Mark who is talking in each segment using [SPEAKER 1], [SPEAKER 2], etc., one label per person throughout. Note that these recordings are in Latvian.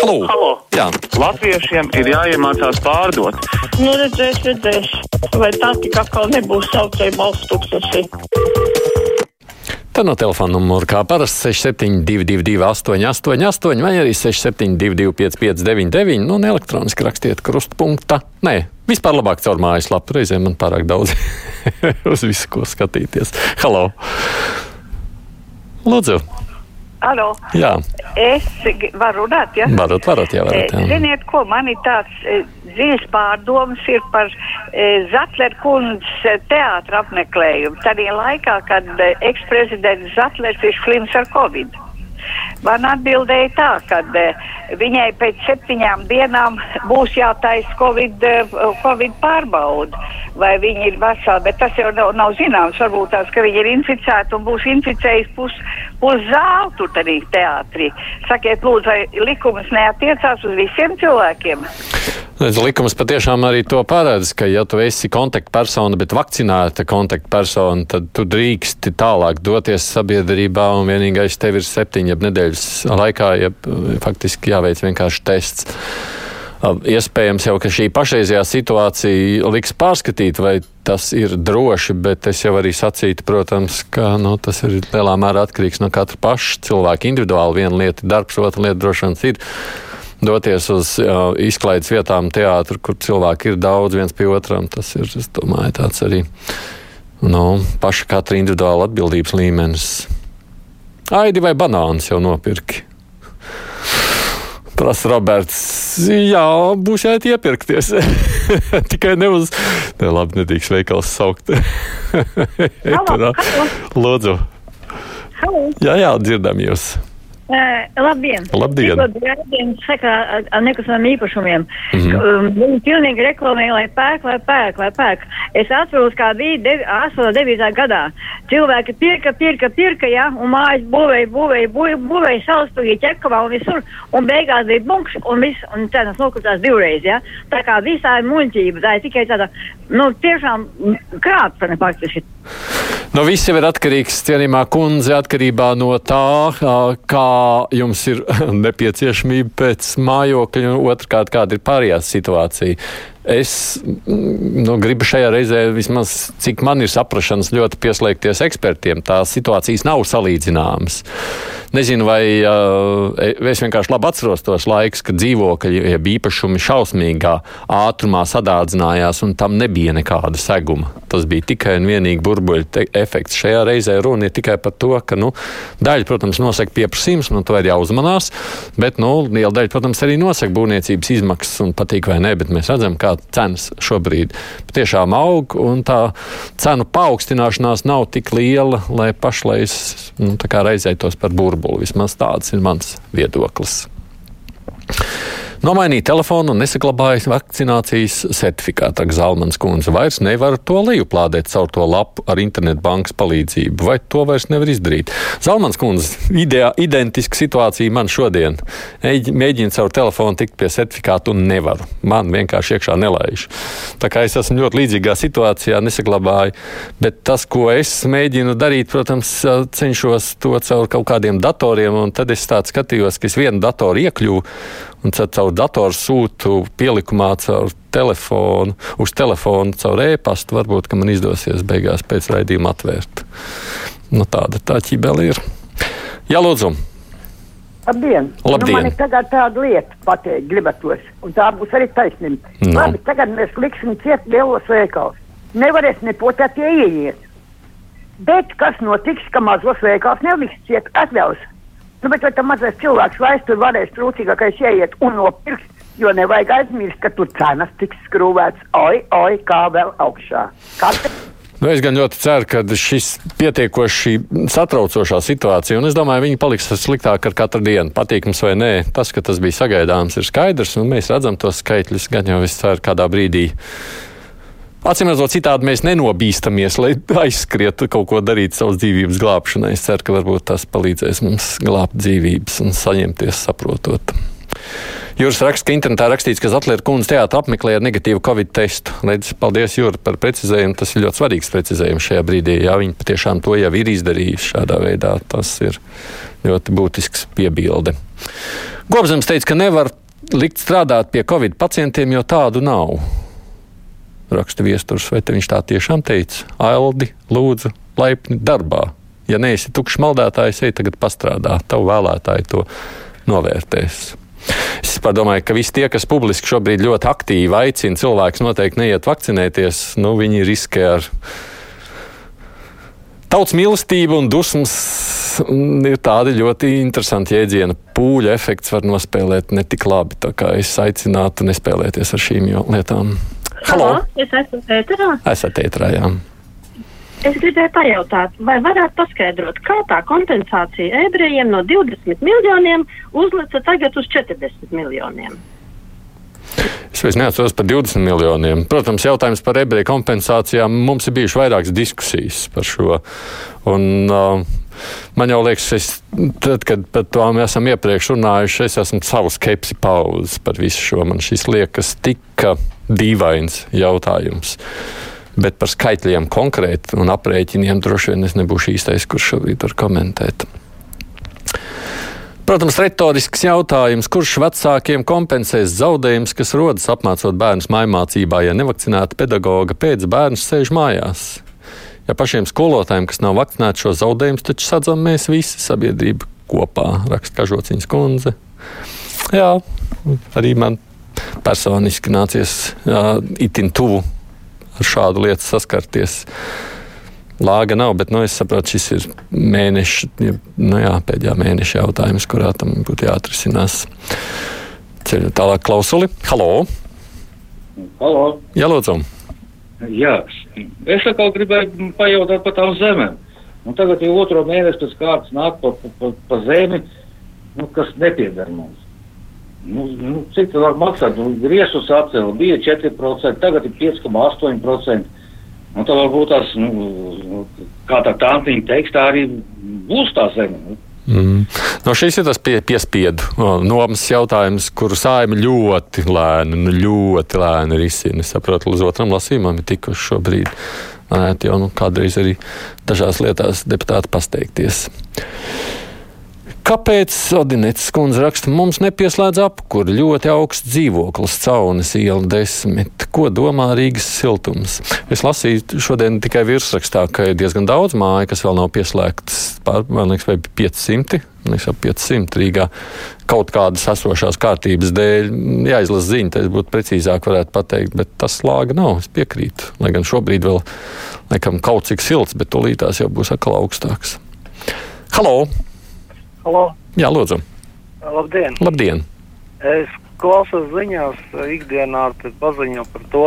[SPEAKER 1] Halo!
[SPEAKER 2] Halo.
[SPEAKER 1] Jā,
[SPEAKER 2] Latviešiem ir jāiemācās pārdot.
[SPEAKER 3] Nu, redzēs, redzēs. Vai tā tik atkal nebūs saucēja balsts tūkstoši?
[SPEAKER 1] tad no telefona numura kā parasti 6722, 888, vai arī 672, 559, nu, un elektroniski rakstiet krustpunktā. Nē, vispār labāk caur mājaslapu. Reizēm man pārāk daudz uz visu, ko skatīties. Halo! Lūdzu!
[SPEAKER 4] Alo,
[SPEAKER 1] Jā,
[SPEAKER 4] es varu runāt, ja?
[SPEAKER 1] varat, varat, jā, varat.
[SPEAKER 4] Eh,
[SPEAKER 1] Jā.
[SPEAKER 4] Ziniet, ko man ir tāds eh, dziļs pārdoms ir par e, Zatler kundzes eh, teātra apmeklējumu. Tādā laikā, kad e, eksprezidents Zatlers ir slims ar covid. Man atbildēja tā, ka e, viņai pēc septiņām dienām būs jātaisa COVID, e, COVID pārbauda, vai viņa ir vesela, bet tas jau nav, nav zināms. Varbūt tās, ka viņa ir inficēta un būs inficējis pus, pus zāli tur arī teātrī. Sakiet, lūdzu, vai likums neatiecās uz visiem cilvēkiem?
[SPEAKER 1] Likums patiešām arī to paredz, ka, ja tu esi kontaktpersona, bet vakcinēta kontaktpersona, tad tu drīksti tālāk doties sabiedrībā, un vienīgais tev ir septiņu nedēļas laikā, ja faktiski jāveic vienkārši tests. Iespējams jau, ka šī pašreizējā situācija liks pārskatīt, vai tas ir droši, bet es jau arī sacītu, protams, ka nu, tas ir lielā mērā atkarīgs no katra paša cilvēka individuāli. Viena lieta ir darbs, otra lieta droši vien ir doties uz uh, izklaides vietām, teātru, kur cilvēki ir daudz viens pie otram. Tas ir, es domāju, tāds arī nu, paša katra individuāla atbildības līmenis. Aidi vai banāns jau nopirki? Prasa Roberts. Jā, būs jāiet iepirkties. Tikai ne uz. Ne, labi, nedrīkst veikals saukt. Eterā. Lūdzu.
[SPEAKER 5] Halo.
[SPEAKER 1] Jā, jā, dzirdam jūs.
[SPEAKER 5] Uh, labdien!
[SPEAKER 1] Labdien.
[SPEAKER 5] Tikko bija raidījums sakā ar, ar nekustamiem īpašumiem. Mm. -hmm. viņi pilnīgi reklamē, lai pērk, lai pērk, lai pērk. Es atceros, kā bija devi, 89. gadā. Cilvēki pirka, pirka, pirka, jā, un mājas būvēja, būvēja, būvēja, būvēja salaspīgi ķekavā un visur. Un beigās bija bunks, un viss, un cenas nokritās divreiz, jā. Tā kā visā ir muļķība, tā ir tikai tāda, nu, tiešām krāpšana faktiski.
[SPEAKER 1] Nu, viss jau ir atkarīgs, cienījumā kundze, atkarībā no tā, kā jums ir nepieciešamība pēc mājokļa, un otrkārt, kāda ir pārējā situācija. Es mm, nu, gribu šajā reizē, vismaz cik man ir saprašanas, ļoti pieslēgties ekspertiem. Tās situācijas nav salīdzināmas. Nezinu, vai uh, es vienkārši labi atceros tos laikus, kad dzīvokļi, jeb īpašumi šausmīgā ātrumā sadārdzinājās, un tam nebija nekāda seguma. Tas bija tikai un vienīgi burbuļu efekts. Šajā reizē runa ir tikai par to, ka nu, daļa, protams, nosaka pieprasījums, no to ir jāuzmanās, bet nu, liela daļa, protams, arī nosaka būvniecības izmaksas un patīk vai nē, bet mēs redzam, kā cenas šobrīd tiešām aug, un tā cenu paaugstināšanās nav tik liela, lai pašlaiz nu, raizētos par burbuli. Vismaz tāds ir mans viedoklis. Nomainīja telefonu un nesaglabāja vakcinācijas certifikātu. Zalmans kundze vairs nevar to lejuplādēt caur to lapu ar internetbankas palīdzību, vai to vairs nevar izdarīt. Zalmans kundze, ideā, identiska situācija man šodien. Mēģi- Mēģinu caur telefonu tikt pie certifikātu un nevaru. Man vienkārši iekšā nelaiž. Tā kā es esmu ļoti līdzīgā situācijā, nesaglabāju. Bet tas, ko es mēģinu darīt, protams, cenšos to caur kaut kādiem datoriem, un tad es tāds skatījos, ka es vienu datoru iekļuvu un caur datoru sūtu pielikumā caur telefonu, uz telefonu, caur e-pastu. Varbūt, man izdosies beigās pēc raidījuma atvērt. Nu, tāda tā ķibele ir. Jā, lūdzu.
[SPEAKER 6] Labdien!
[SPEAKER 1] Labdien.
[SPEAKER 6] Nu, man ir tagad tāda lieta pateikt, gribatos, un tā būs arī taisnība.
[SPEAKER 1] Nu.
[SPEAKER 6] Labi, tagad mēs liksim ciet lielos veikals. Nevarēs nepotēt ieiet. Bet kas notiks, ka mazos veikals neliks ciet atļaus? Nu, bet vai tam mazais cilvēks vairs tur varēs trūcīgākais ieiet un nopirkt, jo nevajag aizmirst, ka tur cenas tiks skrūvēts, oi, oi, kā vēl augšā. Kā te...
[SPEAKER 1] Nu, es gan ļoti ceru, ka šis pietiekoši satraucošā situācija, un es domāju, viņi paliks sliktāk ar katru dienu, patīkams vai nē. Tas, ka tas bija sagaidāms, ir skaidrs, un mēs redzam tos skaitļus, gan jau es ceru, kādā brīdī. Acīm redzot, citādi mēs nenobīstamies, lai aizskrietu kaut ko darīt savas dzīvības glābšanai. Es ceru, ka varbūt tas palīdzēs mums glābt dzīvības un saņemties saprotot. Jūras raksta, ka internetā rakstīts, ka Zatlera kundze teātrī apmeklēja negatīvu covid testu. Redz, paldies, Jūra, par precizējumu. Tas ir ļoti svarīgs precizējums šajā brīdī. Jā, viņi patiešām to jau ir izdarījuši šādā veidā. Tas ir Ļoti būtisks piebilde. Gobzems teica, ka nevar likt strādāt pie covid pacientiem, jo tādu nav. Raksta viesturs, vai viņš tā tiešām teica? Aildi, lūdzu, laipni darbā. Ja neesi tukšs maldētājs, ej tagad pastrādā. Tavu vēlētāji to novērtēs. Es domāju, ka visi tie, kas publiski šobrīd ļoti aktīvi aicina cilvēkus noteikti neiet vakcinēties, nu, viņi riskē ar tautas mīlestību un dusmas. Ir tādi ļoti interesanti jēdzieni. Pūļa efekts var nospēlēt ne tik labi. Es aicinātu nespēlēties ar šīm lietām.
[SPEAKER 5] Halo! Es esmu ēterā.
[SPEAKER 1] Esat ēterā, jā.
[SPEAKER 5] Es gribēju pajautāt, vai varētu paskaidrot, kā tā kompensācija ebrejiem no 20 miljoniem uzlica tagad uz 40 miljoniem?
[SPEAKER 1] Es vairs neatceros par 20 miljoniem. Protams, jautājums par ebreju kompensācijām mums ir bijušas vairākas diskusijas par šo. Un, uh, Man jau liekas, es, tad, kad par to mēs esam iepriekš runājuši, es esmu savu skepsi pauzes par visu šo. Man šis liekas tik dīvains jautājums. Bet par skaitļiem konkrēti un aprēķiniem droši vien es nebūšu īstais, kurš šobrīd var komentēt. Protams, retorisks jautājums, kurš vecākiem kompensēs zaudējumus, kas rodas apmācot bērnus mājmācībā, ja nevakcinēta pedagoga pēc bērns sēž mājās? Ja pašiem skolotājiem, kas nav vakcinēti, šo zaudējumus taču sadzam mēs visi sabiedrība kopā, raksta Kažociņas kundze. Jā, arī man personiski nācies jā, itin tuvu ar šādu lietu saskarties. Lāga nav, bet nu, es saprotu, šis ir mēneša, nu, jā, pēdējā mēneša jautājums, kurā tam būtu jāatrisinās. Ceļu tālāk klausuli. Halo!
[SPEAKER 7] Halo!
[SPEAKER 1] Jā, lūdzu!
[SPEAKER 7] Jā, es atkal gribēju pajautāt par tām zemēm. Un tagad jau otro mēnesi pēc kārtas nāk pa, pa, pa zemi, nu, kas nepieder mums. Nu, nu, cik tā var maksāt? Nu, Griežus atcēla, bija 4%, tagad ir 5,8%. Un tā varbūt tās, nu, kā tā tantiņa teiks, tā arī būs tā zeme. Nu.
[SPEAKER 1] Mm. No šis ir tas pie, piespiedu nomas jautājums, kuru saima ļoti lēni, nu, ļoti lēni risina. Es saprotu, līdz otram lasījumam ir tikuši šobrīd. Nē, jau nu, kādreiz arī dažās lietās deputāti pasteikties. Kāpēc Odinētas kundze raksta, mums nepieslēdz apkuri ļoti augsts dzīvoklis, caunis iela desmit? Ko domā Rīgas siltums? Es lasīju šodien tikai virsrakstā, ka ir diezgan daudz māju, kas vēl nav pieslēgtas. Man liekas, vai 500? Man liekas, 500 Rīgā kaut kādas esošās kārtības dēļ. Jāizlasa ziņa, tas būtu precīzāk varētu pateikt, bet tas slāga nav. Es piekrītu. Lai gan šobrīd vēl laikam kaut cik silts, bet tūlītās jau būs atkal augstāks. Halo!
[SPEAKER 8] Halo.
[SPEAKER 1] Jā, lūdzu.
[SPEAKER 8] Labdien!
[SPEAKER 1] Labdien.
[SPEAKER 8] Es klausos ziņās ikdienā, paziņo par to,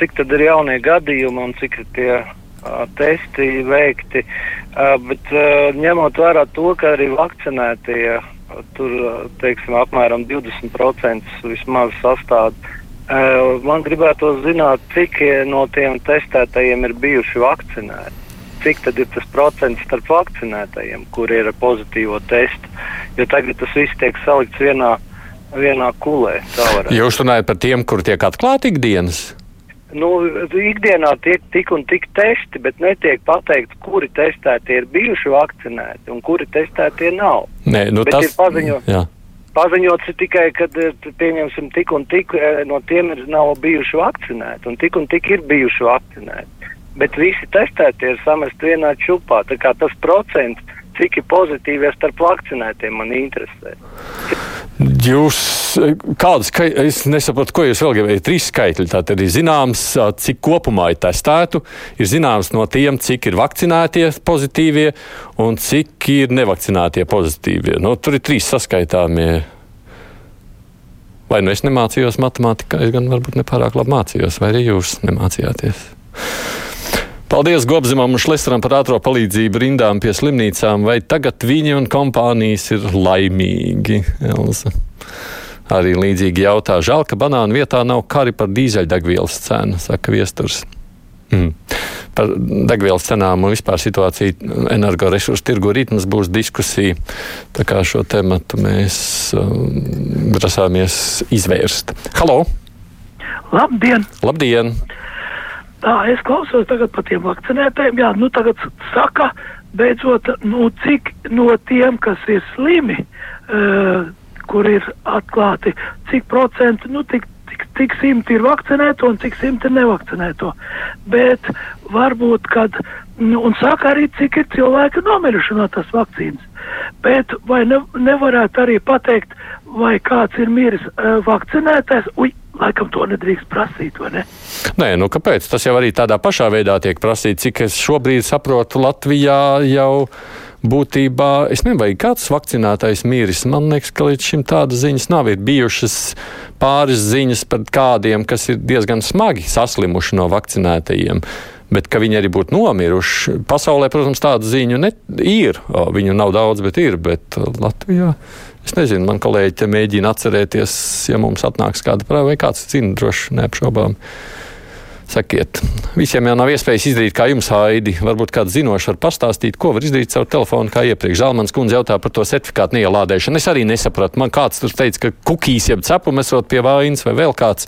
[SPEAKER 8] cik tad ir jaunie gadījumi un cik ir tie testi veikti. Bet ņemot vērā to, ka arī vakcinētie tur, teiksim, apmēram 20% vismaz sastāv. Man gribētu zināt, cik no tiem testētajiem ir bijuši vakcinēti cik tad ir tas procents starp vakcinētajiem, kur ir pozitīvo testu. Jo tagad tas viss tiek salikts vienā, vienā kulē.
[SPEAKER 1] Jūs runājat par tiem, kur tiek atklāti ikdienas?
[SPEAKER 8] Nu, ikdienā tiek tik un tik testi, bet netiek pateikts, kuri testēti ir bijuši vakcinēti un kuri testēti nav.
[SPEAKER 1] Nē, nu bet tas ir paziņots. Jā.
[SPEAKER 8] Paziņots ir tikai, ka pieņemsim tik un tik no tiem ir nav bijuši vakcinēti un tik un tik ir bijuši vakcinēti bet visi testētie ir samest vienā kā tas procents, cik ir pozitīvie starp vakcinētiem, man interesē.
[SPEAKER 1] Jūs kādas, es nesaprotu, ko jūs vēl gribējat, trīs skaitļi. Tātad ir zināms, cik kopumā ir testētu, ir zināms no tiem, cik ir vakcinētie pozitīvie un cik ir nevakcinētie pozitīvie. Nu, tur ir trīs saskaitāmie. Vai nu es nemācījos matemātikā, es gan varbūt nepārāk labi mācījos, vai arī jūs nemācījāties? Paldies Gobzimam un Šlesteram par ātrā palīdzību rindām pie slimnīcām. Vai tagad viņi un kompānijas ir laimīgi? Elza. Arī līdzīgi jautā. Žēl, ka banānu vietā nav kari par dīzeļdegvielas cenu, saka viesturs. Mm. Par degvielas cenām un vispār situāciju energoresursu tirgu rīt mums būs diskusija. Tā kā šo tematu mēs um, grasāmies izvērst. Halo!
[SPEAKER 9] Labdien!
[SPEAKER 1] Labdien!
[SPEAKER 9] Tā, es klausos tagad par tiem vakcinētajiem. Jā, nu tagad saka, beidzot, nu, cik no tiem, kas ir slimi, uh, kur ir atklāti, cik procenti, nu, tik, tik, cik simti ir vakcinēto un cik simti ir nevakcinēto. Bet varbūt, kad, nu, un saka arī, cik ir cilvēki nomiruši no tās vakcīnas. Bet vai ne, nevarētu arī pateikt, vai kāds ir miris uh, vakcinētais? Ui, laikam to nedrīkst prasīt, vai ne?
[SPEAKER 1] Nē, nu kāpēc? Tas jau arī tādā pašā veidā tiek prasīts, cik es šobrīd saprotu Latvijā jau būtībā, es nezinu, vai kāds vakcinētais miris. Man liekas, ka līdz šim tādas ziņas nav. Ir bijušas pāris ziņas par kādiem, kas ir diezgan smagi saslimuši no vakcinētajiem. Bet ka viņi arī būtu nomiruši. Pasaulē, protams, tādu ziņu ne, ir. Viņu nav daudz, bet ir. Bet Latvijā, es nezinu, man kolēģi mēģina atcerēties, ja mums atnāks kāda prāva, vai kāds zina, droši neapšaubām. Sakiet, visiem jau nav iespējas izdarīt, kā jums, Haidi. Varbūt kāds zinošs var pastāstīt, ko var izdarīt caur telefonu, kā iepriekš. Zalmans kundze jautā par to certifikātu neielādēšanu. Es arī nesapratu. Man kāds tur teica, ka kukīs jeb cepumu esot pie vainas vai vēl kāds.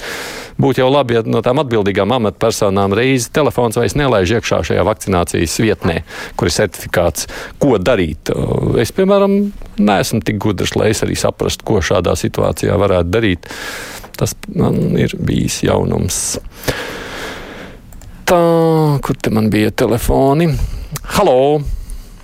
[SPEAKER 1] Būtu jau labi, ja no tām atbildīgām amatpersonām reizi telefons vairs nelaiž iekšā šajā vakcinācijas vietnē, kur ir certifikāts, ko darīt. Es, piemēram, neesmu tik gudrs, lai es arī saprastu, ko šādā situācijā varētu darīt. Tas man ir bijis jaunums. Tā, kur te man bija telefoni? Halo!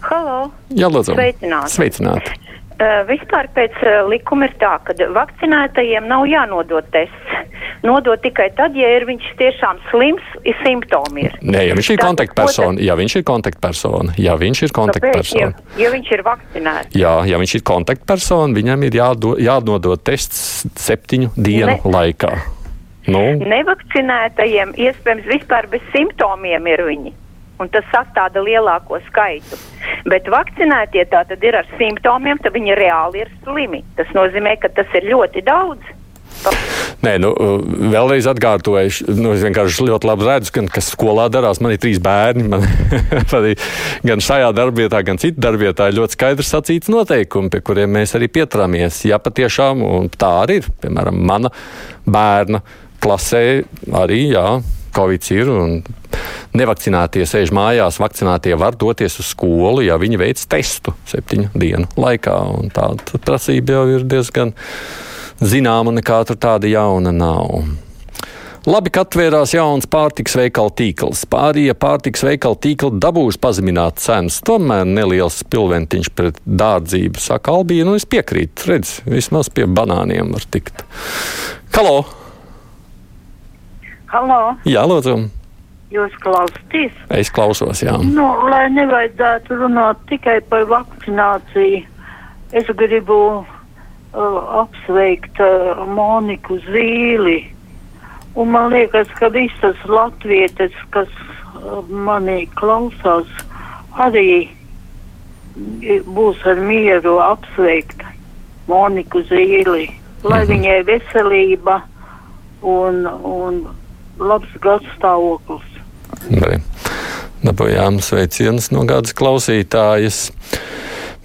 [SPEAKER 10] Halo!
[SPEAKER 1] Jā, lūdzu!
[SPEAKER 10] Sveicināti!
[SPEAKER 1] Sveicināti.
[SPEAKER 10] Uh, vispār pēc uh, likuma ir tā, ka vakcinētajiem nav jānodod tests. Nodod tikai tad, ja ir viņš tiešām slims, ir simptomi. Ir.
[SPEAKER 1] Nē, ja viņš ir kontaktpersona, ja viņš ir kontaktpersona, ja viņš ir kontaktpersona.
[SPEAKER 10] Kāpēc? Ja, ja viņš ir vakcinēts.
[SPEAKER 1] Jā, ja viņš ir kontaktpersona, viņam ir jādo, jānodod tests septiņu dienu ne. laikā. Nu.
[SPEAKER 10] Nevakcinētajiem iespējams vispār bez simptomiem ir viņi. Un tas sastāda lielāko skaitu. Bet vakcinētie tā tad ir ar simptomiem, tad viņi reāli ir slimi. Tas nozīmē, ka tas ir ļoti daudz.
[SPEAKER 1] Nē, nu, vēlreiz atkārtoju, nu, es vienkārši ļoti labi redzu, ka, kas skolā darās. Man ir trīs bērni. Man, gan šajā darbvietā, gan citā darbvietā ir ļoti skaidrs sacīts noteikumi, pie kuriem mēs arī pieturamies. Ja patiešām tā arī ir, piemēram, mana bērna klasē arī, jā, Covid ir un nevakcinētie sēž mājās, vakcinētie var doties uz skolu, ja viņi veic testu septiņu dienu laikā. Tāda prasība jau ir diezgan zināma, nekā tur tāda jauna nav. Labi, ka atvērās jauns pārtiks veikalu tīkls. Pārējie pārtiks veikalu tīkli dabūs pazemināt cenas. Tomēr neliels pilventiņš pret dārdzību. Saka, Albija, nu es piekrītu. Redz, vismaz pie banāniem var tikt. Halo!
[SPEAKER 3] Halo!
[SPEAKER 1] Jā, lūdzu!
[SPEAKER 3] Jūs klausāties?
[SPEAKER 1] Es klausos, jā.
[SPEAKER 3] Nu, lai nevajadzētu runāt tikai par vakcināciju, es gribu uh, apsveikt uh, Moniku Zīli. Un man liekas, ka visas latvietes, kas uh, manī klausās, arī būs ar mieru apsveikt Moniku Zīli. Lai mhm. viņai veselība un, un labs gads stāvoklis.
[SPEAKER 1] Dabūjām sveicienus no kādas klausītājas.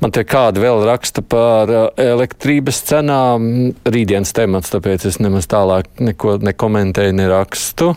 [SPEAKER 1] Man te kāda vēl raksta par uh, elektrības cenām. Rītdienas temats, tāpēc es nemaz tālāk neko nekomentēju, nerakstu.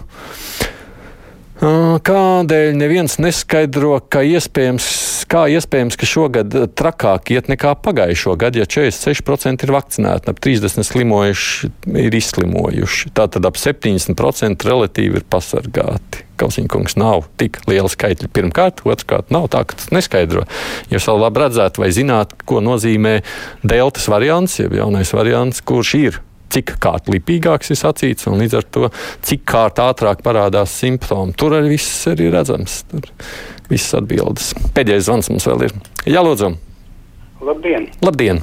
[SPEAKER 1] Kādēļ neviens neskaidro, ka iespējams, kā iespējams, ka šogad trakāk iet nekā pagājušo gadu, ja 46% ir vakcinēti, ap 30% slimojuši ir izslimojuši. Tātad ap 70% relatīvi ir pasargāti. Kausiņkungs nav tik liela skaitļa. Pirmkārt, otrkārt, nav tā, ka tas neskaidro. Jūs vēl labi redzētu vai zināt, ko nozīmē deltas variants, jeb jaunais variants, kurš ir cik kārt lipīgāks ir sacīts, un līdz ar to cik kārt ātrāk parādās simptomi. Tur arī viss ir redzams. Tur viss atbildes. Pēdējais zvans mums vēl ir. Jā, lūdzu.
[SPEAKER 11] Labdien!
[SPEAKER 1] Labdien.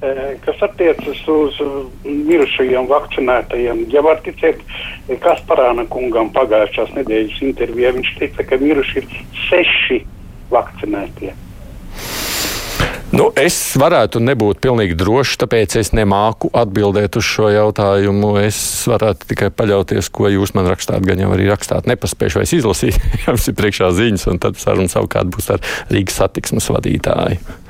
[SPEAKER 11] Kas attiecas uz mirušajiem vakcinētajiem, ja var ticēt Kasparāna kungam pagājušās nedēļas intervijā, viņš teica, ka miruši ir seši vakcinētie.
[SPEAKER 1] Nu, es varētu nebūt pilnīgi drošs, tāpēc es nemāku atbildēt uz šo jautājumu. Es varētu tikai paļauties, ko jūs man rakstāt, gan jau arī rakstāt. Nepaspējuši vairs izlasīt, jums ir priekšā ziņas, un tad saruna savukārt būs ar Rīgas satiksmes vadītāju.